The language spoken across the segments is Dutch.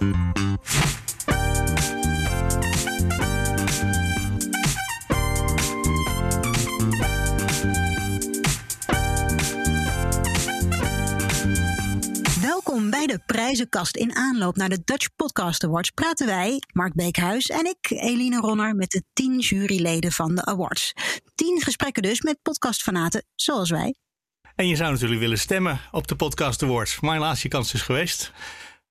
Welkom bij de prijzenkast. In aanloop naar de Dutch Podcast Awards praten wij, Mark Beekhuis en ik, Eline Ronner, met de tien juryleden van de awards. Tien gesprekken dus met podcastfanaten zoals wij. En je zou natuurlijk willen stemmen op de Podcast Awards. Maar helaas, je kans is geweest.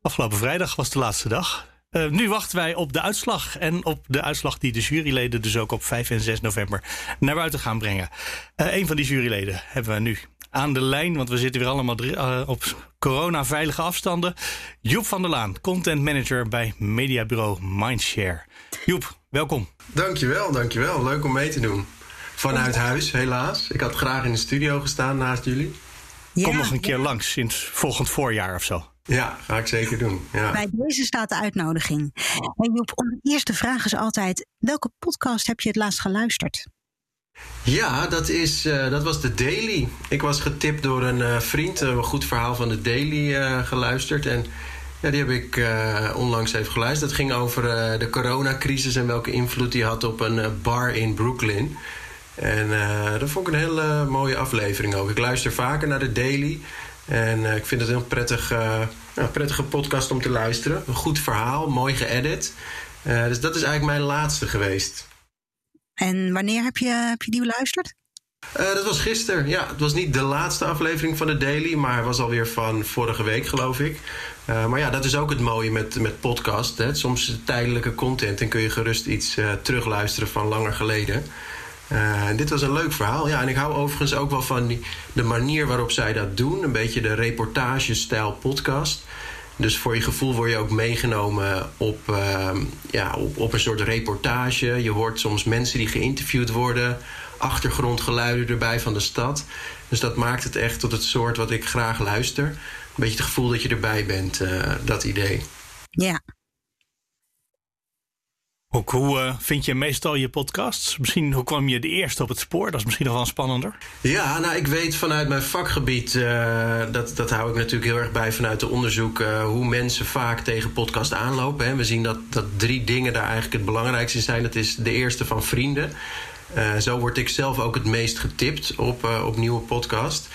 Afgelopen vrijdag was de laatste dag. Uh, nu wachten wij op de uitslag. En op de uitslag die de juryleden dus ook op 5 en 6 november naar buiten gaan brengen. Uh, een van die juryleden hebben we nu aan de lijn, want we zitten weer allemaal uh, op corona-veilige afstanden. Joep van der Laan, content manager bij mediabureau Mindshare. Joep, welkom. Dankjewel, dankjewel. Leuk om mee te doen. Vanuit huis, helaas. Ik had graag in de studio gestaan naast jullie. Ja, Kom nog een keer langs sinds volgend voorjaar of zo. Ja, ga ik zeker doen. Ja. Bij deze staat de uitnodiging. En Joep, de eerste vraag is altijd: welke podcast heb je het laatst geluisterd? Ja, dat, is, uh, dat was de Daily. Ik was getipt door een uh, vriend, een goed verhaal van de Daily uh, geluisterd. En ja, die heb ik onlangs even geluisterd. Dat ging over de coronacrisis en welke invloed die had op een bar in Brooklyn. En dat vond ik een hele mooie aflevering ook. Ik luister vaker naar de Daily. En ik vind het een heel prettig, nou, prettige podcast om te luisteren. Een goed verhaal, mooi geëdit. dus dat is eigenlijk mijn laatste geweest. En wanneer heb je, heb je die beluisterd? Dat was gisteren. Ja, het was niet de laatste aflevering van de Daily, maar het was alweer van vorige week, geloof ik. Maar ja, dat is ook het mooie met, met podcast. Hè. Soms tijdelijke content en kun je gerust iets terugluisteren van langer geleden. Dit was een leuk verhaal. Ja, en ik hou overigens ook wel van die, de manier waarop zij dat doen. Een beetje de reportage-stijl podcast. Dus voor je gevoel word je ook meegenomen op, uh, ja, op, een soort reportage. Je hoort soms mensen die geïnterviewd worden, achtergrondgeluiden erbij van de stad. Dus dat maakt het echt tot het soort wat ik graag luister. Een beetje het gevoel dat je erbij bent, uh, dat idee. Ja, ook hoe uh, vind je meestal je podcasts? Misschien hoe kwam je de eerste op het spoor? Dat is misschien nog wel spannender. Ja, nou ik weet vanuit mijn vakgebied, uh, dat, dat hou ik natuurlijk heel erg bij vanuit de onderzoek, uh, hoe mensen vaak tegen podcast aanlopen. Hè. We zien dat, dat drie dingen daar eigenlijk het belangrijkste in zijn. Dat is de eerste van vrienden. zo word ik zelf ook het meest getipt op, op nieuwe podcast.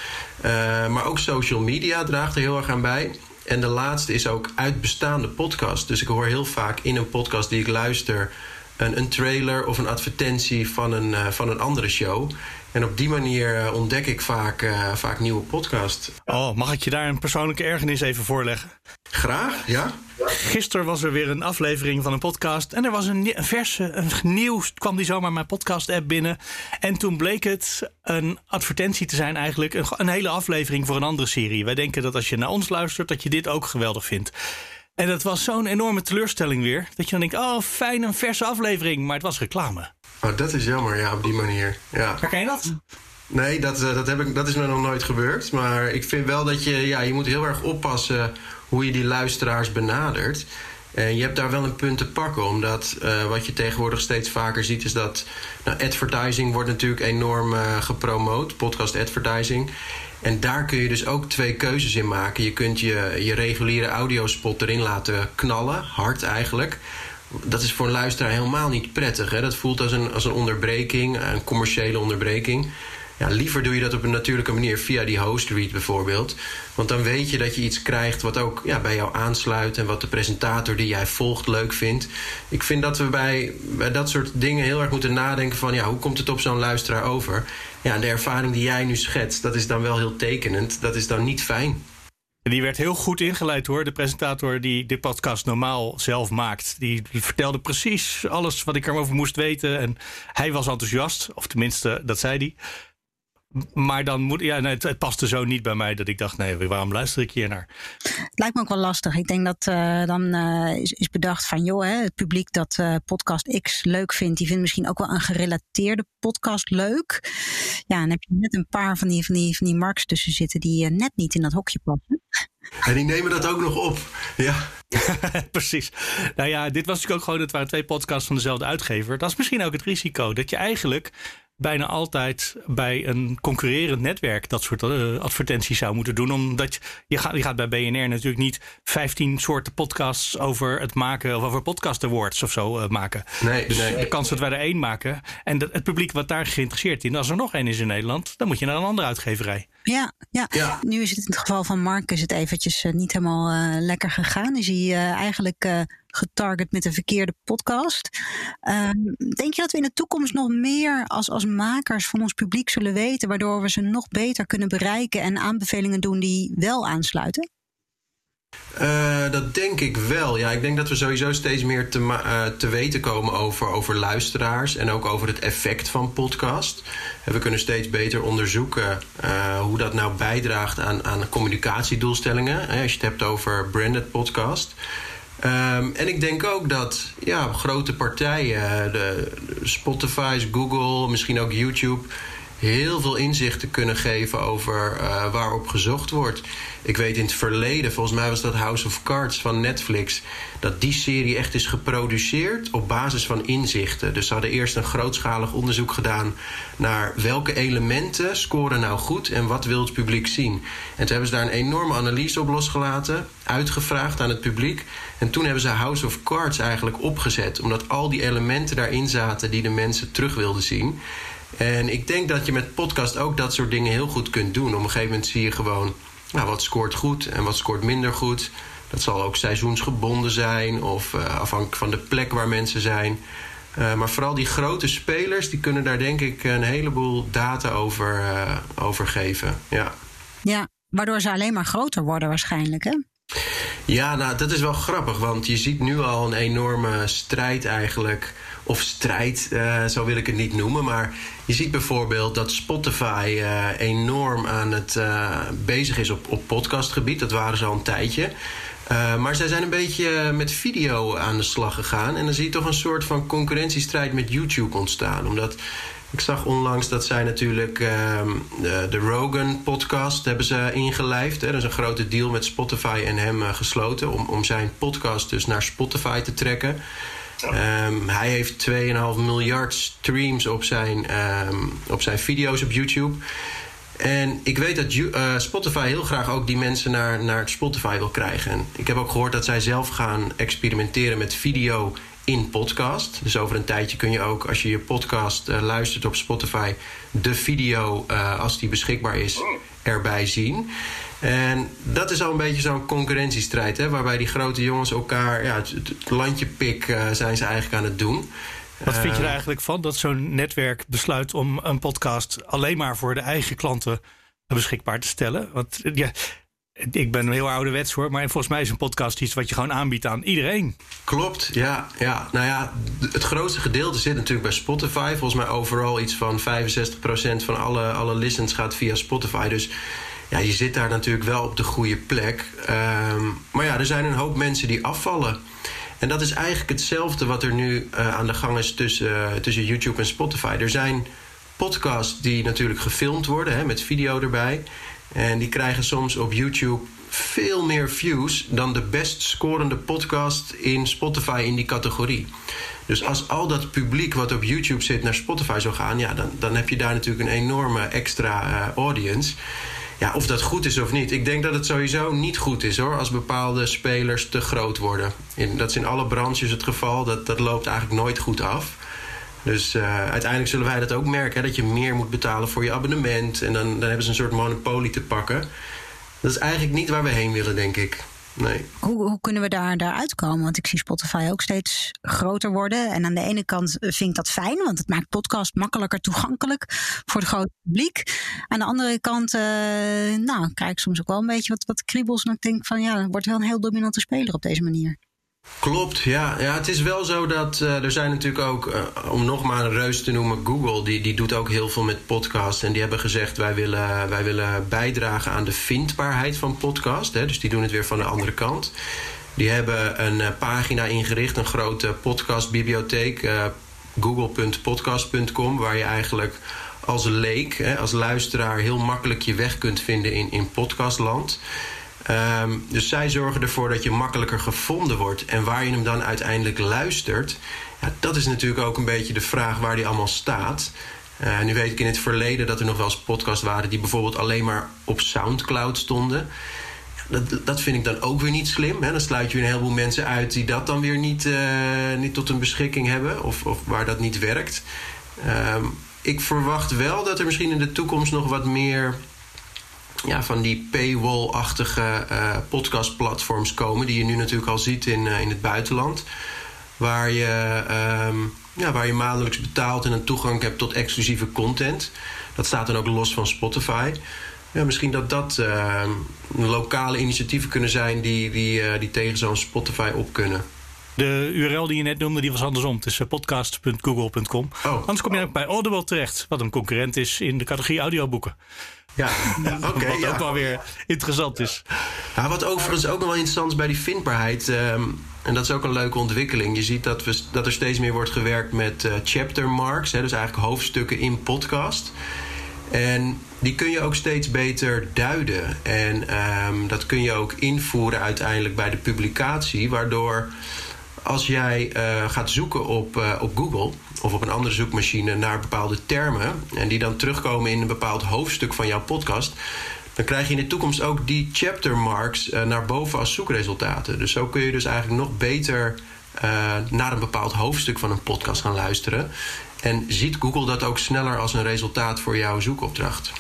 maar ook social media draagt er heel erg aan bij. En de laatste is ook uit bestaande podcast. Dus ik hoor heel vaak in een podcast die ik luister een, een trailer of een advertentie van een, uh, van een andere show. En op die manier uh, ontdek ik vaak, uh, vaak nieuwe podcasts. Oh, mag ik je daar een persoonlijke ergernis even voorleggen? Graag, ja. Gisteren was er weer een aflevering van een podcast. En er was een, verse, een nieuw, kwam die zomaar mijn podcast-app binnen. En toen bleek het een advertentie te zijn, eigenlijk. Een, een hele aflevering voor een andere serie. Wij denken dat als je naar ons luistert, dat je dit ook geweldig vindt. En dat was zo'n enorme teleurstelling weer. Dat je dan denkt, oh fijn, een verse aflevering. Maar het was reclame. Oh, dat is jammer, ja, op die manier. Ja. Herken je dat? Nee, dat, uh, dat, heb ik, dat is me nog nooit gebeurd. Maar ik vind wel dat je, ja, je moet heel erg oppassen hoe je die luisteraars benadert. En je hebt daar wel een punt te pakken, omdat uh, wat je tegenwoordig steeds vaker ziet, is dat nou, advertising wordt natuurlijk enorm uh, gepromoot, podcast advertising. En daar kun je dus ook twee keuzes in maken. Je kunt je, je reguliere audiospot erin laten knallen, hard eigenlijk. Dat is voor een luisteraar helemaal niet prettig. Hè? Dat voelt als een, als een onderbreking, een commerciële onderbreking. Ja, liever doe je dat op een natuurlijke manier via die host read bijvoorbeeld. Want dan weet je dat je iets krijgt wat ook ja, bij jou aansluit en wat de presentator die jij volgt leuk vindt. Ik vind dat we bij, bij dat soort dingen heel erg moeten nadenken van ja, hoe komt het op zo'n luisteraar over? Ja, de ervaring die jij nu schetst, dat is dan wel heel tekenend. Dat is dan niet fijn. Die werd heel goed ingeleid hoor. De presentator die dit podcast normaal zelf maakt. Die vertelde precies alles wat ik erover moest weten. En hij was enthousiast. Of tenminste, dat zei hij. Maar dan moet, ja, nee, het, het paste zo niet bij mij dat ik dacht, nee, waarom luister ik hier naar? Het lijkt me ook wel lastig. Ik denk dat uh, dan uh, is, is, bedacht van, joh, hè, het publiek dat uh, podcast X leuk vindt, die vindt misschien ook wel een gerelateerde podcast leuk. Ja, en heb je net een paar van die, van die, van die marks tussen zitten die net niet in dat hokje passen. En die nemen dat ook nog op. Ja. Precies. Nou ja, dit was natuurlijk ook gewoon, het waren twee podcasts van dezelfde uitgever. Dat is misschien ook het risico. Dat je eigenlijk bijna altijd bij een concurrerend netwerk dat soort uh, advertenties zou moeten doen. Omdat je gaat, je gaat bij BNR natuurlijk niet 15 soorten podcasts over het maken of over podcast awards of zo uh, maken. Nee, dus nee. de kans dat wij er één maken en de, het publiek wat daar geïnteresseerd in, als er nog één is in Nederland, dan moet je naar een andere uitgeverij. Ja, ja. Ja. nu is het in het geval van Mark is het eventjes uh, niet helemaal uh, lekker gegaan. Is hij uh, eigenlijk getarget met de verkeerde podcast. Ehm, denk je dat we in de toekomst nog meer als, als makers van ons publiek zullen weten, waardoor we ze nog beter kunnen bereiken en aanbevelingen doen die wel aansluiten? Uh, dat denk ik wel. Ja, ik denk dat we sowieso steeds meer te, uh, te weten komen over, over luisteraars en ook over het effect van podcast. En we kunnen steeds beter onderzoeken uh, hoe dat nou bijdraagt aan, aan communicatiedoelstellingen. Als je het hebt over branded podcast. Um, en ik denk ook dat ja, grote partijen, de, de Spotify's, Google, misschien ook YouTube, heel veel inzichten kunnen geven over uh, waarop gezocht wordt. Ik weet in het verleden, volgens mij was dat House of Cards van Netflix, dat die serie echt is geproduceerd op basis van inzichten. Dus ze hadden eerst een grootschalig onderzoek gedaan naar welke elementen scoren nou goed en wat wil het publiek zien. En toen hebben ze daar een enorme analyse op losgelaten, uitgevraagd aan het publiek. En toen hebben ze House of Cards eigenlijk opgezet, omdat al die elementen daarin zaten die de mensen terug wilden zien. En ik denk dat je met podcast ook dat soort dingen heel goed kunt doen. Op een gegeven moment zie je gewoon nou, wat scoort goed en wat scoort minder goed. Dat zal ook seizoensgebonden zijn of uh, afhankelijk van de plek waar mensen zijn. Uh, maar vooral die grote spelers, die kunnen daar denk ik een heleboel data over, uh, geven. Ja. ja, waardoor ze alleen maar groter worden waarschijnlijk, hè? Ja, nou, dat is wel grappig, want je ziet nu al een enorme strijd eigenlijk. Of strijd, uh, zo wil ik het niet noemen. Maar je ziet bijvoorbeeld dat Spotify uh, enorm aan het uh, bezig is op, op podcastgebied. Dat waren ze al een tijdje. Maar zij zijn een beetje met video aan de slag gegaan. En dan zie je toch een soort van concurrentiestrijd met YouTube ontstaan. Omdat ik zag onlangs dat zij natuurlijk uh, de, de Rogan podcast hebben ze ingelijfd. Hè. Dat is een grote deal met Spotify en hem uh, gesloten om, om zijn podcast dus naar Spotify te trekken. Um, hij heeft 2,5 miljard streams op zijn, um, op zijn video's op YouTube. En ik weet dat uh, Spotify heel graag ook die mensen naar, naar Spotify wil krijgen. En ik heb ook gehoord dat zij zelf gaan experimenteren met video in podcast. Dus over een tijdje kun je ook, als je je podcast uh, luistert op Spotify, de video, uh, als die beschikbaar is, erbij zien. En dat is al een beetje zo'n concurrentiestrijd, hè, waarbij die grote jongens elkaar, ja, het, het landje pik uh, zijn ze eigenlijk aan het doen. Wat vind je er eigenlijk van dat zo'n netwerk besluit om een podcast alleen maar voor de eigen klanten beschikbaar te stellen? Want ja, ik ben heel ouderwets hoor, maar volgens mij is een podcast iets wat je gewoon aanbiedt aan iedereen. Klopt, ja. ja. Nou ja, het grootste gedeelte zit natuurlijk bij Spotify. Volgens mij overal iets van 65% van alle, alle listens gaat via Spotify. Dus ja, je zit daar natuurlijk wel op de goede plek. Um, maar ja, er zijn een hoop mensen die afvallen. En dat is eigenlijk hetzelfde wat er nu uh, aan de gang is tussen, uh, tussen YouTube en Spotify. Er zijn podcasts die natuurlijk gefilmd worden hè, met video erbij. En die krijgen soms op YouTube veel meer views dan de best scorende podcast in Spotify in die categorie. Dus als al dat publiek wat op YouTube zit naar Spotify zou gaan, ja, dan, dan heb je daar natuurlijk een enorme extra uh, audience. Ja, of dat goed is of niet. Ik denk dat het sowieso niet goed is hoor, als bepaalde spelers te groot worden. Dat is in alle branches het geval. Dat, dat loopt eigenlijk nooit goed af. Dus uh, uiteindelijk zullen wij dat ook merken: hè, dat je meer moet betalen voor je abonnement. En dan, dan hebben ze een soort monopolie te pakken. Dat is eigenlijk niet waar we heen willen, denk ik. Nee. Hoe, hoe kunnen we daar, daar uitkomen? Want ik zie Spotify ook steeds groter worden. En aan de ene kant vind ik dat fijn, want het maakt podcast makkelijker toegankelijk voor het grote publiek. Aan de andere kant, uh, nou, krijg ik soms ook wel een beetje wat, wat kriebels. En ik denk van ja, wordt wel een heel dominante speler op deze manier. Klopt, ja. ja. Het is wel zo dat uh, er zijn natuurlijk ook, uh, om nog maar een reus te noemen, Google, die, die doet ook heel veel met podcasts. En die hebben gezegd, wij willen, wij willen bijdragen aan de vindbaarheid van podcast. Dus die doen het weer van de andere kant. Die hebben een uh, pagina ingericht, een grote podcastbibliotheek, google.podcast.com, waar je eigenlijk als leek, hè, als luisteraar, heel makkelijk je weg kunt vinden in, in podcastland. Um, dus zij zorgen ervoor dat je makkelijker gevonden wordt. En waar je hem dan uiteindelijk luistert, ja, dat is natuurlijk ook een beetje de vraag waar die allemaal staat. nu weet ik in het verleden dat er nog wel eens podcasts waren die bijvoorbeeld alleen maar op Soundcloud stonden. Dat, dat vind ik dan ook weer niet slim. Hè? Dan sluit je een heleboel mensen uit die dat dan weer niet, niet tot hun beschikking hebben of, of waar dat niet werkt. Ehm, ik verwacht wel dat er misschien in de toekomst nog wat meer ja, van die paywall-achtige uh, podcastplatforms komen, die je nu natuurlijk al ziet in, uh, in het buitenland. Waar je, um, ja, waar je maandelijks betaalt en een toegang hebt tot exclusieve content. Dat staat dan ook los van Spotify. Ja, misschien dat dat uh, lokale initiatieven kunnen zijn die, die, uh, die tegen zo'n Spotify op kunnen. De URL die je net noemde, die was andersom. Het is podcast.google.com. Oh. Anders kom je ook bij Audible terecht, wat een concurrent is in de categorie audioboeken. Ja, oké. wat ook wel weer interessant is. Ja, wat overigens ook nog wel interessant is bij die vindbaarheid. Um, en dat is ook een leuke ontwikkeling. Je ziet dat, we, dat er steeds meer wordt gewerkt met uh, chapter marks. Hè, dus eigenlijk hoofdstukken in podcast. En die kun je ook steeds beter duiden. En um, dat kun je ook invoeren uiteindelijk bij de publicatie. Waardoor als jij uh, gaat zoeken op, uh, op Google of op een andere zoekmachine naar bepaalde termen en die dan terugkomen in een bepaald hoofdstuk van jouw podcast, dan krijg je in de toekomst ook die chapter marks uh, naar boven als zoekresultaten. Dus zo kun je dus eigenlijk nog beter naar een bepaald hoofdstuk van een podcast gaan luisteren. En ziet Google dat ook sneller als een resultaat voor jouw zoekopdracht.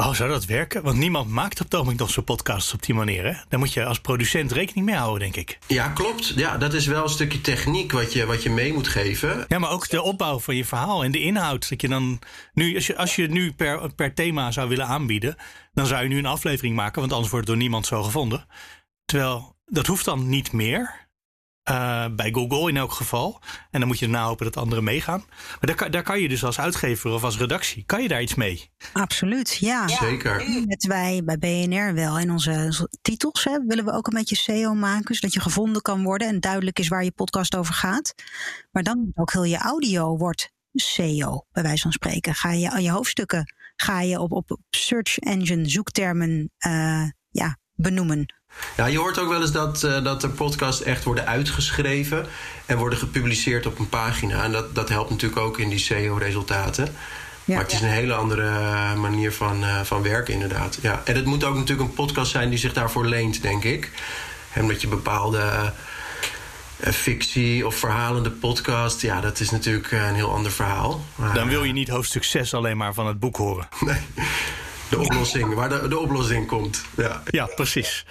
Oh, zou dat werken? Want niemand maakt op het ogenblik nog zo'n podcasts op die manier. Hè? Daar moet je als producent rekening mee houden, denk ik. Ja, klopt. Ja, dat is wel een stukje techniek wat je, wat je mee moet geven. Ja, maar ook de opbouw van je verhaal en de inhoud. Dat je dan nu, als je, als je nu per, per thema zou willen aanbieden, dan zou je nu een aflevering maken, want anders wordt het door niemand zo gevonden. Terwijl dat hoeft dan niet meer. Uh, bij Google in elk geval. En dan moet je erna hopen dat anderen meegaan. Maar daar, daar kan je dus als uitgever of als redactie, kan je daar iets mee? Absoluut, ja. Zeker. Met wij bij BNR wel. In onze titels hè, willen we ook een beetje SEO maken. Zodat je gevonden kan worden en duidelijk is waar je podcast over gaat. Maar dan ook heel je audio wordt SEO, bij wijze van spreken. Ga je aan je hoofdstukken, ga je op, op search engine zoektermen uh, ja, benoemen. Ja, je hoort ook wel eens dat, uh, dat de podcasts echt worden uitgeschreven en worden gepubliceerd op een pagina. En dat, dat helpt natuurlijk ook in die SEO-resultaten. Ja, maar het is een hele andere eh, manier van, uh, van werken, inderdaad. Ja. En het moet ook natuurlijk een podcast zijn die zich daarvoor leent, denk ik. En dat je bepaalde fictie of verhalende podcast, ja, dat is natuurlijk een heel ander verhaal. Dan wil je niet hoofdstuk 6 alleen maar van het boek horen. Nee de oplossing, waar de, de oplossing komt. Ja, ja precies.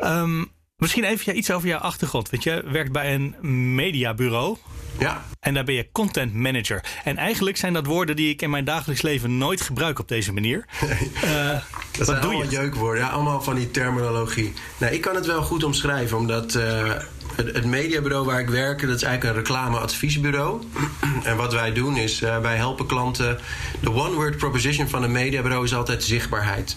Um, misschien even iets over jouw achtergrond. Want je werkt bij een mediabureau. Ja. En daar ben je content manager. En eigenlijk zijn dat woorden die ik in mijn dagelijks leven nooit gebruik op deze manier. Nee. Uh, dat zijn doe allemaal je? jeukwoorden. Ja, allemaal van die terminologie. Nou, ik kan het wel goed omschrijven, omdat uh, het, het, mediabureau waar ik werk, dat is eigenlijk een reclameadviesbureau. en wat wij doen is, uh, wij helpen klanten. De one-word proposition van een mediabureau is altijd zichtbaarheid.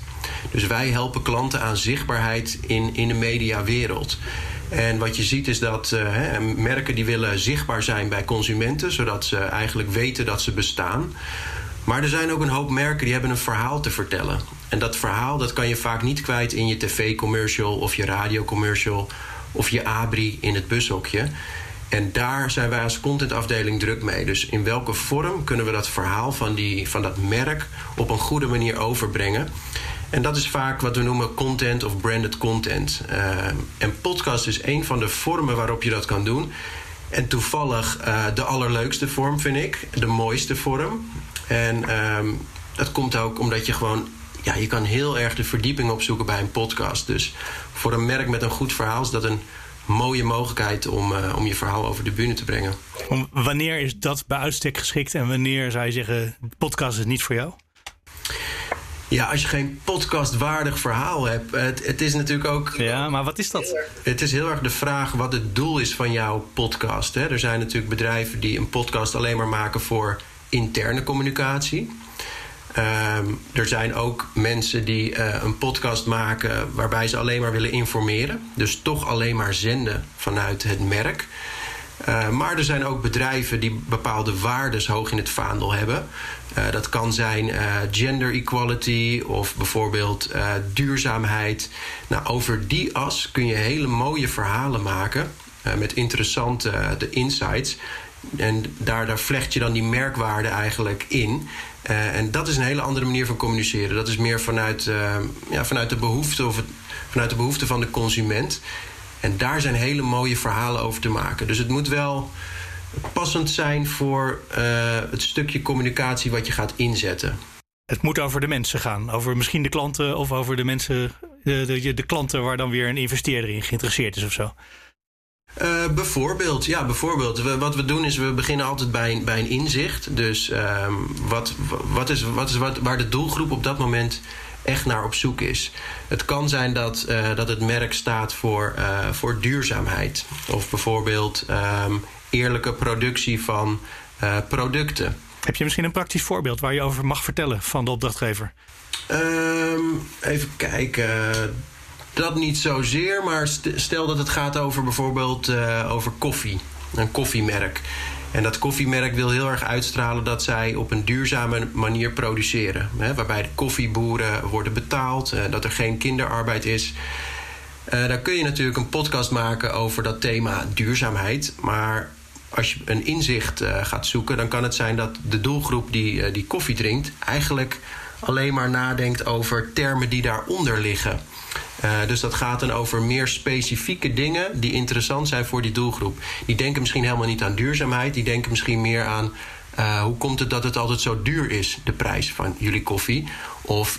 Dus wij helpen klanten aan zichtbaarheid in, in de mediawereld. En wat je ziet is dat uh, hè, merken die willen zichtbaar zijn bij consumenten, zodat ze eigenlijk weten dat ze bestaan. Maar er zijn ook een hoop merken die hebben een verhaal te vertellen. En dat verhaal dat kan je vaak niet kwijt in je tv-commercial of je radiocommercial of je abri in het bushokje. En daar zijn wij als contentafdeling druk mee. Dus in welke vorm kunnen we dat verhaal van, die, van dat merk op een goede manier overbrengen? En dat is vaak wat we noemen content of branded content. Uh, en podcast is een van de vormen waarop je dat kan doen. En toevallig uh, de allerleukste vorm vind ik, de mooiste vorm. En um, dat komt ook omdat je gewoon, ja, je kan heel erg de verdieping opzoeken bij een podcast. Dus voor een merk met een goed verhaal is dat een mooie mogelijkheid om, uh, om je verhaal over de bühne te brengen. Wanneer is dat bij uitstek geschikt en wanneer zou je zeggen, podcast is niet voor jou? Ja, als je geen podcastwaardig verhaal hebt. Het, het, is natuurlijk ook. Ja, maar wat is dat? Het is heel erg de vraag wat het doel is van jouw podcast. Hè. Er zijn natuurlijk bedrijven die een podcast alleen maar maken voor interne communicatie. Um, er zijn ook mensen die uh, een podcast maken waarbij ze alleen maar willen informeren. Dus toch alleen maar zenden vanuit het merk. Uh, maar er zijn ook bedrijven die bepaalde waardes hoog in het vaandel hebben. Uh, dat kan zijn gender equality of bijvoorbeeld duurzaamheid. Nou, over die as kun je hele mooie verhalen maken met interessante insights. en daar, daar vlecht je dan die merkwaarde eigenlijk in. Uh, en dat is een hele andere manier van communiceren. Dat is meer vanuit, uh, ja, vanuit, de, behoefte of vanuit de behoefte van de consument. En daar zijn hele mooie verhalen over te maken. Dus het moet wel passend zijn voor uh, het stukje communicatie wat je gaat inzetten. Het moet over de mensen gaan. Over misschien de klanten of over de mensen, de, de, de klanten waar dan weer een investeerder in geïnteresseerd is of zo. Uh, bijvoorbeeld, ja, bijvoorbeeld. We, wat we doen is we beginnen altijd bij, bij een inzicht. Dus um, wat, wat is, wat is wat, waar de doelgroep op dat moment echt naar op zoek is. Het kan zijn dat, uh, dat het merk staat voor, uh, voor duurzaamheid. Of bijvoorbeeld um, eerlijke productie van producten. Heb je misschien een praktisch voorbeeld waar je over mag vertellen van de opdrachtgever? Um, even kijken. Dat niet zozeer, maar stel dat het gaat over bijvoorbeeld uh, over koffie. Een koffiemerk. En dat koffiemerk wil heel erg uitstralen dat zij op een duurzame manier produceren. Hè, waarbij de koffieboeren worden betaald, uh, dat er geen kinderarbeid is. Uh, dan kun je natuurlijk een podcast maken over dat thema duurzaamheid. Maar als je een inzicht gaat zoeken, dan kan het zijn dat de doelgroep die, die koffie drinkt, eigenlijk alleen maar nadenkt over termen die daaronder liggen. Uh, dus dat gaat dan over meer specifieke dingen die interessant zijn voor die doelgroep. Die denken misschien helemaal niet aan duurzaamheid, die denken misschien meer aan hoe komt het dat het altijd zo duur is, de prijs van jullie koffie. Of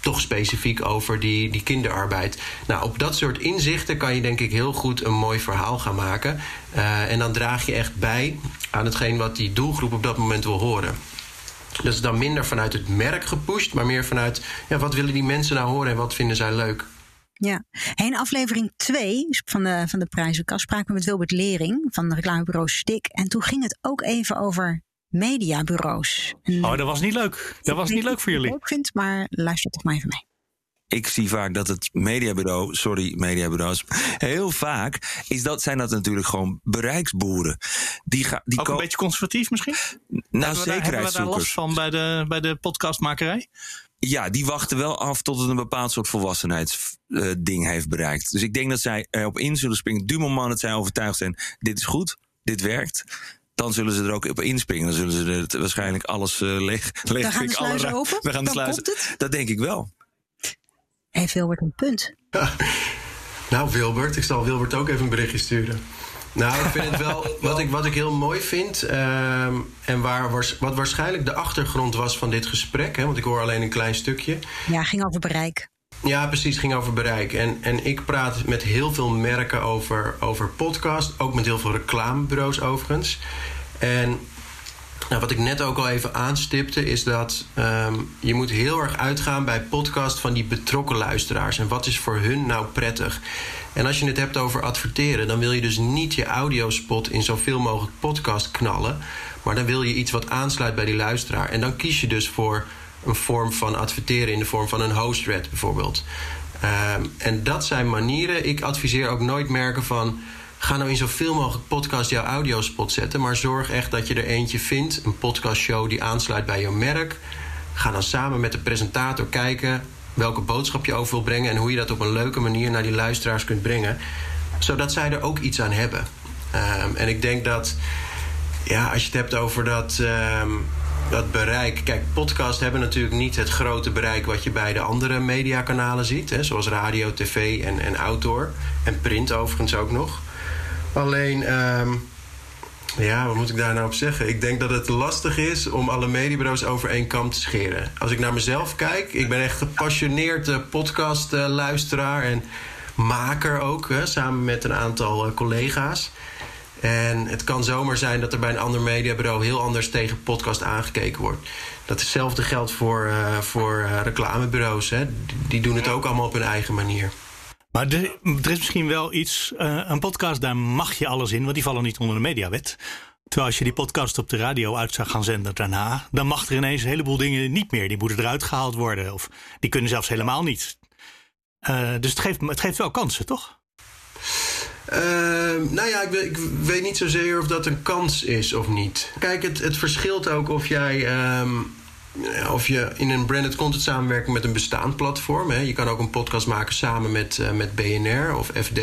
toch specifiek over die, die kinderarbeid. Nou, op dat soort inzichten kan je denk ik heel goed een mooi verhaal gaan maken. En dan draag je echt bij aan hetgeen wat die doelgroep op dat moment wil horen. Dat is dan minder vanuit het merk gepusht, maar meer vanuit ja, wat willen die mensen nou horen en wat vinden zij leuk. Ja, in aflevering 2 van de, van de prijzenkast spraken we met Wilbert Lering van reclamebureau Stik. En toen ging het ook even over mediabureaus. En oh, dat was niet leuk. Dat was niet leuk voor jullie. Ik ook vind, maar luister toch maar even mee. Ik zie vaak dat het mediabureau, sorry mediabureaus, heel vaak is dat, zijn dat natuurlijk gewoon bereiksboeren. Die ga, die ook een beetje conservatief misschien? Nou, zekerheidszoekers. Hebben we daar last van bij de, bij de podcastmakerij? Ja, die wachten wel af tot het een bepaald soort volwassenheidsding uh, heeft bereikt. Dus ik denk dat zij erop in zullen springen. Du moment dat zij overtuigd zijn, dit is goed, dit werkt dan zullen ze er ook op inspringen. Dan zullen ze er waarschijnlijk alles uh, leeg, leeg Dan gaan de sluizen open? We gaan de sluizen. Dat denk ik wel. Heeft Wilbert een punt? nou, Wilbert, ik zal Wilbert ook even een berichtje sturen. Nou, ik vind het wel. Wat ik, wat ik heel mooi vind. Uh, en waar, wat waarschijnlijk de achtergrond was van dit gesprek. Hè, want ik hoor alleen een klein stukje. Ja, ging over bereik. Ja, precies, ging over bereik. En, en ik praat met heel veel merken over, over podcast. Ook met heel veel reclamebureaus overigens. En nou, wat ik net ook al even aanstipte, is dat um, je moet heel erg uitgaan bij podcast van die betrokken luisteraars. En wat is voor hun nou prettig? En als je het hebt over adverteren, dan wil je dus niet je audiospot in zoveel mogelijk podcast knallen. Maar dan wil je iets wat aansluit bij die luisteraar. En dan kies je dus voor een vorm van adverteren in de vorm van een host-read bijvoorbeeld. Um, en dat zijn manieren. Ik adviseer ook nooit merken van. Ga nou in zoveel mogelijk podcast jouw audiospot zetten. Maar zorg echt dat je er eentje vindt. Een podcastshow die aansluit bij jouw merk. Ga dan samen met de presentator kijken welke boodschap je over wil brengen. En hoe je dat op een leuke manier naar die luisteraars kunt brengen. Zodat zij er ook iets aan hebben. Um, en ik denk dat. Ja, als je het hebt over dat. Um, dat bereik. Kijk, podcasts hebben natuurlijk niet het grote bereik wat je bij de andere mediakanalen ziet. Hè, zoals radio, tv en, en outdoor. En print overigens ook nog. Alleen, um, ja, wat moet ik daar nou op zeggen? Ik denk dat het lastig is om alle mediebureaus over één kam te scheren. Als ik naar mezelf kijk, ik ben echt gepassioneerd uh, podcastluisteraar en maker ook, hè, samen met een aantal uh, collega's. En het kan zomaar zijn dat er bij een ander mediabureau heel anders tegen podcast aangekeken wordt. Dat hetzelfde geldt voor, voor reclamebureaus. Hè. Die doen het ook allemaal op hun eigen manier. Maar er, is misschien wel iets. Uh, een podcast, daar mag je alles in, want die vallen niet onder de mediawet. Terwijl als je die podcast op de radio uit zou gaan zenden daarna, dan mag er ineens een heleboel dingen niet meer. Die moeten eruit gehaald worden. Of die kunnen zelfs helemaal niet. dus het geeft, het geeft wel kansen, toch? Uh, nou ja, ik, ik, weet niet zozeer of dat een kans is of niet. Kijk, het, het verschilt ook of jij. Um, of je in een branded content samenwerking met een bestaand platform. Hè. Je kan ook een podcast maken samen met, uh, met BNR of FD.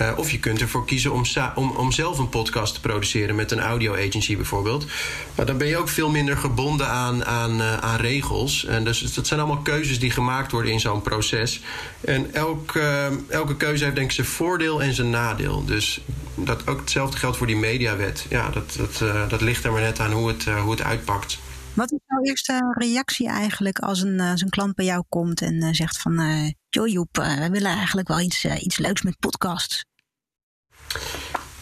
Uh, of je kunt ervoor kiezen om, om, om zelf een podcast te produceren met een audio agency bijvoorbeeld. Maar dan ben je ook veel minder gebonden aan, aan, uh, aan regels. En dus dat zijn allemaal keuzes die gemaakt worden in zo'n proces. En elk, elke keuze heeft denk ik zijn voordeel en zijn nadeel. Dus dat ook hetzelfde geldt voor die mediawet. Ja, dat, dat, dat ligt er maar net aan hoe het, hoe het uitpakt. Wat jouw eerste reactie eigenlijk als een, als een klant bij jou komt en zegt van... Uh, joh Joep, we willen eigenlijk wel iets, iets leuks met podcasts.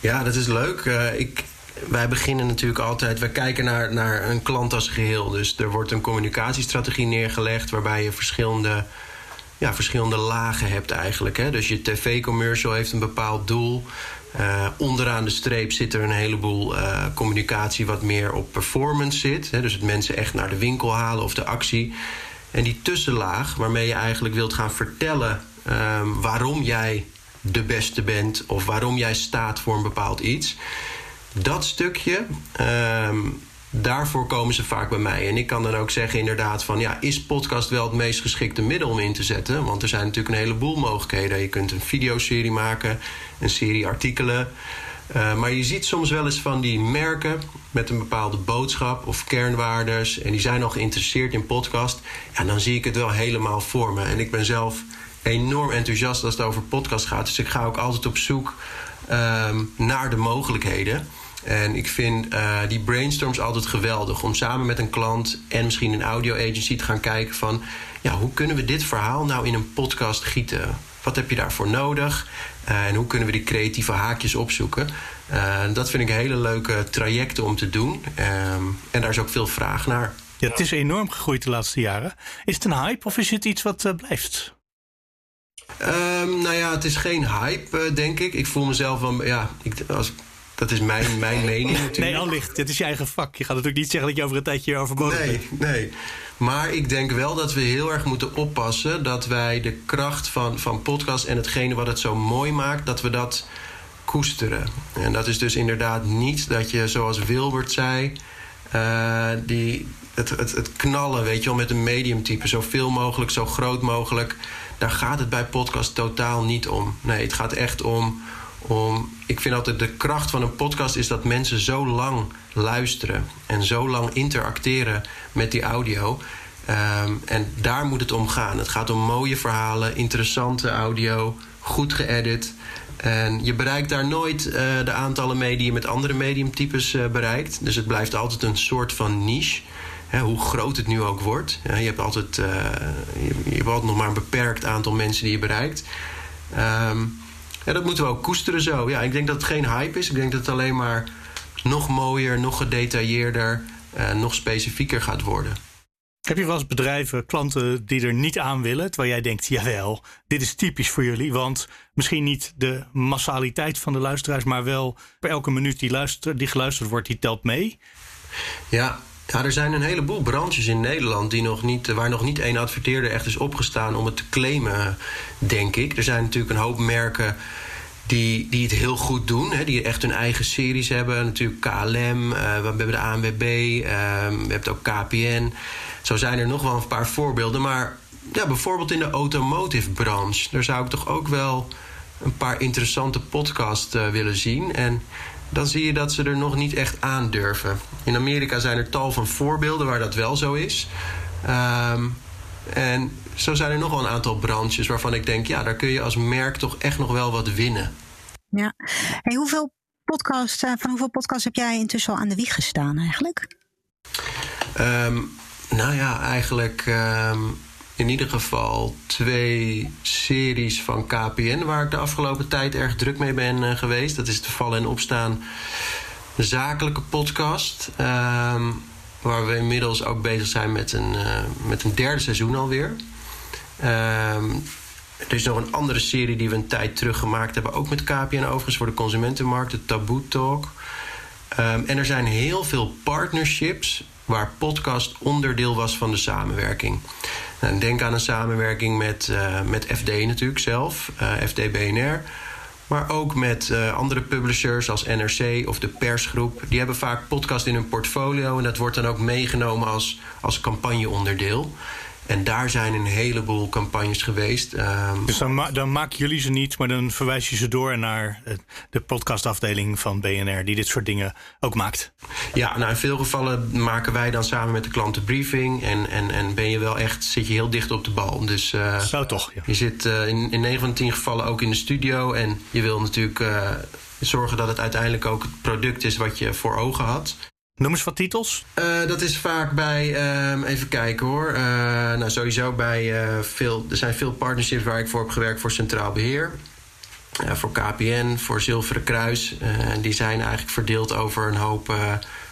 Ja, dat is leuk. Ik, wij beginnen natuurlijk altijd, wij kijken naar, naar een klant als geheel. Dus er wordt een communicatiestrategie neergelegd waarbij je verschillende, ja, verschillende lagen hebt eigenlijk. Hè? Dus je tv-commercial heeft een bepaald doel. Uh, onderaan de streep zit er een heleboel uh, communicatie wat meer op performance zit. Hè? Dus het mensen echt naar de winkel halen of de actie. En die tussenlaag waarmee je eigenlijk wilt gaan vertellen um, waarom jij de beste bent of waarom jij staat voor een bepaald iets. Dat stukje, um, daarvoor komen ze vaak bij mij. En ik kan dan ook zeggen inderdaad van... ja, is podcast wel het meest geschikte middel om in te zetten? Want er zijn natuurlijk een heleboel mogelijkheden. Je kunt een videoserie maken, een serie artikelen... Uh, maar je ziet soms wel eens van die merken met een bepaalde boodschap of kernwaardes. En die zijn al geïnteresseerd in podcast. Ja, dan zie ik het wel helemaal voor me. En ik ben zelf enorm enthousiast als het over podcast gaat. Dus ik ga ook altijd op zoek um, naar de mogelijkheden. En ik vind uh, die brainstorms altijd geweldig. Om samen met een klant en misschien een audio agency te gaan kijken van... ja, hoe kunnen we dit verhaal nou in een podcast gieten? Wat heb je daarvoor nodig? Uh, en hoe kunnen we die creatieve haakjes opzoeken? Uh, dat vind ik hele leuke trajecten om te doen. Um, en daar is ook veel vraag naar. Ja, het is enorm gegroeid de laatste jaren. Is het een hype of is het iets wat blijft? Um, nou ja, het is geen hype, denk ik. Ik voel mezelf wel. Ja, ik, als, dat is mijn, mijn mening natuurlijk. Nee, allicht. Dit is je eigen vak. Je gaat natuurlijk niet zeggen dat je over een tijdje overbodig nee, bent. Nee, Maar ik denk wel dat we heel erg moeten oppassen... dat wij de kracht van, van podcast en hetgene wat het zo mooi maakt... dat we dat koesteren. En dat is dus inderdaad niet dat je, zoals Wilbert zei... Uh, die, het, het, het knallen, weet je wel, met een mediumtype. Zoveel mogelijk, zo groot mogelijk daar gaat het bij podcast totaal niet om. Nee, het gaat echt om, om. Ik vind altijd de kracht van een podcast is dat mensen zo lang luisteren en zo lang interacteren met die audio. Um, en daar moet het om gaan. Het gaat om mooie verhalen, interessante audio, goed geëdit. En je bereikt daar nooit uh, de aantallen mee die je met andere mediumtypes uh, bereikt. Dus het blijft altijd een soort van niche hoe groot het nu ook wordt. je, hebt altijd, uh, je, je, nog maar een beperkt aantal mensen die je bereikt. Um, ja, dat moeten we ook koesteren zo. Ja, ik denk dat het geen hype is. Ik denk dat het alleen maar nog mooier, nog gedetailleerder, uh, nog specifieker gaat worden. Heb je wel eens bedrijven, klanten die er niet aan willen, terwijl jij denkt, jawel, dit is typisch voor jullie, want misschien niet de massaliteit van de luisteraars, maar wel per elke minuut die, luister, die geluisterd wordt, die telt mee? Ja, ja, er zijn een heleboel branches in Nederland die nog niet, waar nog niet één adverteerder echt is opgestaan om het te claimen, denk ik. Er zijn natuurlijk een hoop merken die, die het heel goed doen. Hè, die echt hun eigen series hebben. Natuurlijk KLM, uh, we hebben de ANWB, uh, we hebben ook KPN. Zo zijn er nog wel een paar voorbeelden. Maar ja, bijvoorbeeld in de automotive branche, daar zou ik toch ook wel een paar interessante podcasts uh, willen zien. En dan zie je dat ze er nog niet echt aandurven. In Amerika zijn er tal van voorbeelden waar dat wel zo is. Um, en zo zijn er nog wel een aantal branches waarvan ik denk, ja, daar kun je als merk toch echt nog wel wat winnen. Ja. Hey, hoeveel podcasts, uh, van hoeveel podcasts heb jij intussen al aan de wieg gestaan eigenlijk? Um, nou ja, eigenlijk um, in ieder geval twee series van KPN waar ik de afgelopen tijd erg druk mee ben uh, geweest. Dat is de Vallen en Opstaan zakelijke podcast. Um, waar we inmiddels ook bezig zijn met een, uh, met een derde seizoen alweer. Um, er is nog een andere serie die we een tijd terug gemaakt hebben. Ook met KPN overigens voor de consumentenmarkt. De Taboe Talk. Um, en er zijn heel veel partnerships waar podcast onderdeel was van de samenwerking. Nou, denk aan een samenwerking met, uh, met FD natuurlijk zelf, uh, FD BNR. Maar ook met uh, andere publishers als NRC of de persgroep. Die hebben vaak podcast in hun portfolio en dat wordt dan ook meegenomen als, als campagneonderdeel. En daar zijn een heleboel campagnes geweest. Ehm, dus dan, ma dan maken jullie ze niet, maar dan verwijs je ze door naar de podcastafdeling van BNR, die dit soort dingen ook maakt. Ja, nou in veel gevallen maken wij dan samen met de klant de briefing. En, en, en ben je wel echt, zit je heel dicht op de bal. Dus uh, Zo toch, ja. Je zit uh, in, in 9 van de 10 gevallen ook in de studio. En je wil natuurlijk uh, zorgen dat het uiteindelijk ook het product is wat je voor ogen had. Noem eens wat titels. Uh, dat is vaak bij, uh, even kijken hoor. Uh, nou, sowieso bij veel, er zijn veel partnerships waar ik voor heb gewerkt voor Centraal Beheer. voor KPN, voor Zilveren Kruis. die zijn eigenlijk verdeeld over een hoop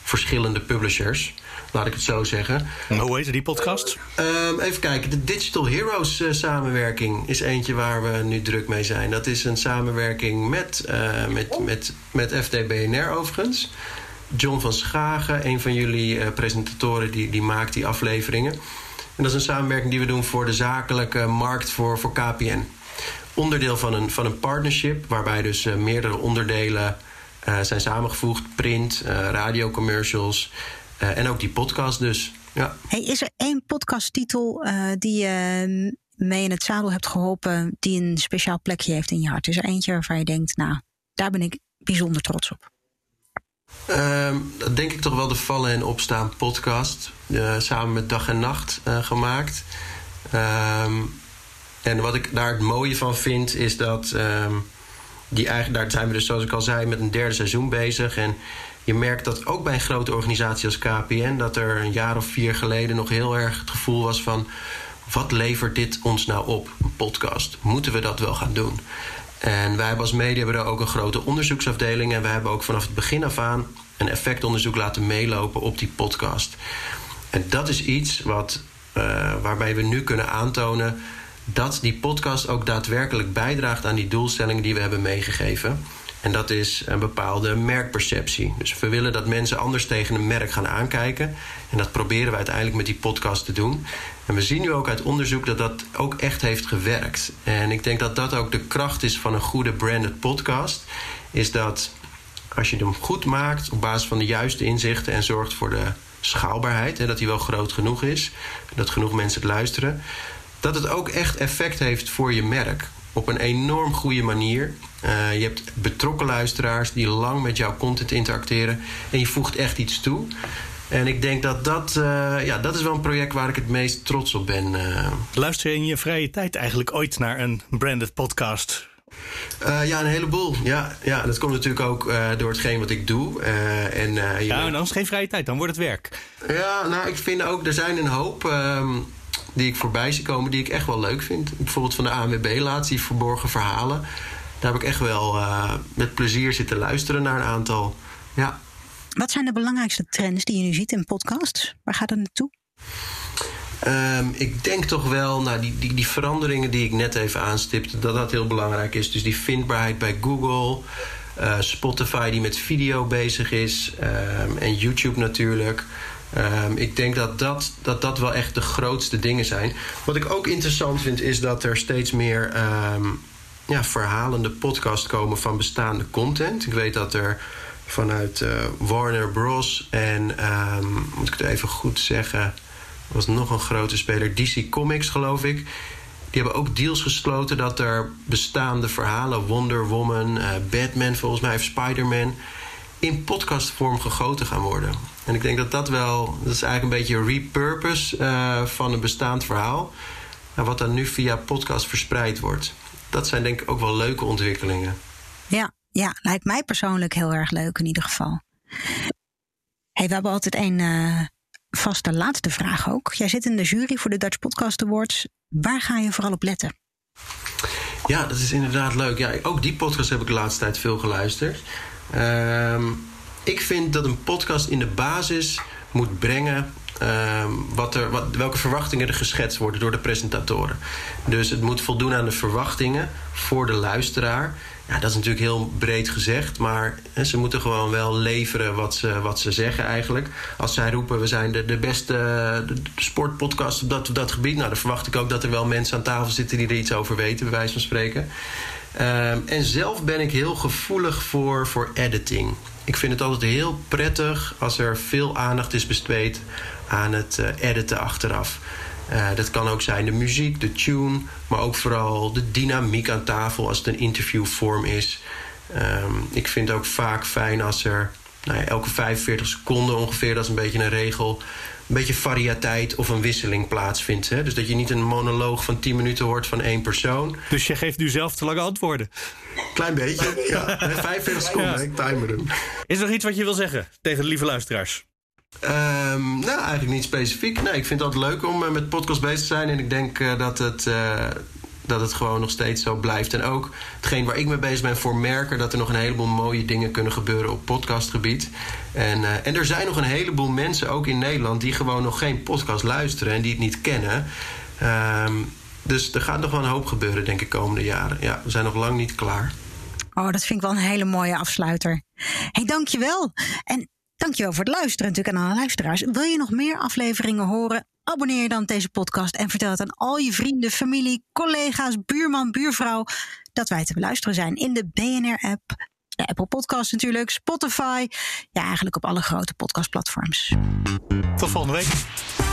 verschillende publishers. Laat ik het zo zeggen. En hoe heet die podcast? Ehm, even kijken. De Digital Heroes samenwerking is eentje waar we nu druk mee zijn. Dat is een samenwerking met, met, met, met FDBNR overigens. John van Schagen, een van jullie uh, presentatoren, die, die maakt die afleveringen. En dat is een samenwerking die we doen voor de zakelijke markt voor, voor KPN. Onderdeel van een, van een partnership, waarbij dus uh, meerdere onderdelen uh, zijn samengevoegd: print, radiocommercials en ook die podcast dus. Ja. Hey, is er één podcasttitel die je mee in het zadel hebt geholpen, die een speciaal plekje heeft in je hart? Is er eentje waarvan je denkt, nou, daar ben ik bijzonder trots op? Um, dat denk ik toch wel de Vallen en Opstaan podcast. Uh, samen met Dag en Nacht uh, gemaakt. Um, en wat ik daar het mooie van vind, is dat. Um, die eigenlijk, daar zijn we dus, zoals ik al zei, met een derde seizoen bezig. En je merkt dat ook bij een grote organisatie als KPN, dat er een jaar of vier geleden nog heel erg het gevoel was van. Wat levert dit ons nou op, een podcast? Moeten we dat wel gaan doen? En wij hebben als mediabureau ook een grote onderzoeksafdeling. En we hebben ook vanaf het begin af aan een effectonderzoek laten meelopen op die podcast. En dat is iets wat, uh, waarbij we nu kunnen aantonen dat die podcast ook daadwerkelijk bijdraagt aan die doelstellingen die we hebben meegegeven. En dat is een bepaalde merkperceptie. Dus we willen dat mensen anders tegen een merk gaan aankijken. En dat proberen we uiteindelijk met die podcast te doen. En we zien nu ook uit onderzoek dat dat ook echt heeft gewerkt. En ik denk dat dat ook de kracht is van een goede branded podcast. Is dat als je hem goed maakt op basis van de juiste inzichten en zorgt voor de schaalbaarheid, hè, dat hij wel groot genoeg is, dat genoeg mensen het luisteren, dat het ook echt effect heeft voor je merk. Op een enorm goede manier. Uh, je hebt betrokken luisteraars die lang met jouw content interacteren en je voegt echt iets toe. En ik denk dat dat, uh, ja, dat is wel een project waar ik het meest trots op ben. Uh. Luister je in je vrije tijd eigenlijk ooit naar een branded podcast? Uh, ja, een heleboel. Ja, ja, dat komt natuurlijk ook uh, door hetgeen wat ik doe. Uh, en, ja, dan is geen vrije tijd, dan wordt het werk. Ja, nou, ik vind ook, er zijn een hoop um, die ik voorbij zie komen die ik echt wel leuk vind. Bijvoorbeeld van de ANWB laatst, die verborgen verhalen. Daar heb ik echt wel met plezier zitten luisteren naar een aantal. Ja. Wat zijn de belangrijkste trends die je nu ziet in podcasts? Waar gaat het naartoe? Um, ik denk toch wel, nou, die, die, die veranderingen die ik net even aanstipte, dat dat heel belangrijk is. Dus die vindbaarheid bij Google, uh, Spotify die met video bezig is um, en YouTube natuurlijk. Um, ik denk dat dat, dat dat wel echt de grootste dingen zijn. Wat ik ook interessant vind, is dat er steeds meer ja, verhalende podcasts komen van bestaande content. Ik weet dat er vanuit uh, Warner Bros. en moet ik het even goed zeggen was nog een grote speler, DC Comics geloof ik. Die hebben ook deals gesloten dat er bestaande verhalen, Wonder Woman, uh, Batman volgens mij, of Spider-Man, in podcastvorm gegoten gaan worden. En ik denk dat dat wel, dat is eigenlijk een beetje repurpose uh, van een bestaand verhaal. En wat dan nu via podcast verspreid wordt. Dat zijn denk ik ook wel leuke ontwikkelingen. Ja, ja lijkt mij persoonlijk heel erg leuk in ieder geval. Hey, we hebben altijd een uh, vaste laatste vraag ook. Jij zit in de jury voor de Dutch Podcast Awards. Waar ga je vooral op letten? Ja, dat is inderdaad leuk. Ja, ook die podcast heb ik de laatste tijd veel geluisterd. Um, ik vind dat een podcast in de basis moet brengen um, wat er, wat, welke verwachtingen er geschetst worden door de presentatoren. Dus het moet voldoen aan de verwachtingen voor de luisteraar. Ja, dat is natuurlijk heel breed gezegd, maar ze moeten gewoon wel leveren wat ze, wat ze zeggen eigenlijk. Als zij roepen, we zijn de, de beste de sportpodcast op dat, dat gebied... nou, dan verwacht ik ook dat er wel mensen aan tafel zitten die er iets over weten, bij wijze van spreken. Um, en zelf ben ik heel gevoelig voor, voor editing. Ik vind het altijd heel prettig als er veel aandacht is besteed aan het uh, editen achteraf. dat kan ook zijn de muziek, de tune, maar ook vooral de dynamiek aan tafel als het een interviewvorm is. Ehm, ik vind het ook vaak fijn als er nou ja, elke 45 seconden ongeveer, dat is een beetje een regel, een beetje variëteit of een wisseling plaatsvindt. Hè? Dus dat je niet een monoloog van 10 minuten hoort van één persoon. Dus je geeft nu zelf te lange antwoorden? Klein beetje, ja. 45 seconden, ik timer hem. Is er nog iets wat je wil zeggen tegen de lieve luisteraars? Um, nou, eigenlijk niet specifiek. Nee, ik vind het altijd leuk om uh, met podcast bezig te zijn. En ik denk uh, dat het... Uh, dat het gewoon nog steeds zo blijft. En ook hetgeen waar ik mee bezig ben voor merken... dat er nog een heleboel mooie dingen kunnen gebeuren op podcastgebied. En, en er zijn nog een heleboel mensen, ook in Nederland... die gewoon nog geen podcast luisteren en die het niet kennen. Um, dus er gaat nog wel een hoop gebeuren, denk ik, komende jaren. Ja, we zijn nog lang niet klaar. Oh, dat vind ik wel een hele mooie afsluiter. hey, dankjewel. En dankjewel voor het luisteren natuurlijk aan alle luisteraars. Wil je nog meer afleveringen horen? Abonneer je dan op deze podcast en vertel het aan al je vrienden, familie, collega's, buurman, buurvrouw dat wij te beluisteren zijn in de BNR-app, de Apple Podcast natuurlijk, Spotify, ja eigenlijk op alle grote podcastplatforms. Tot volgende week.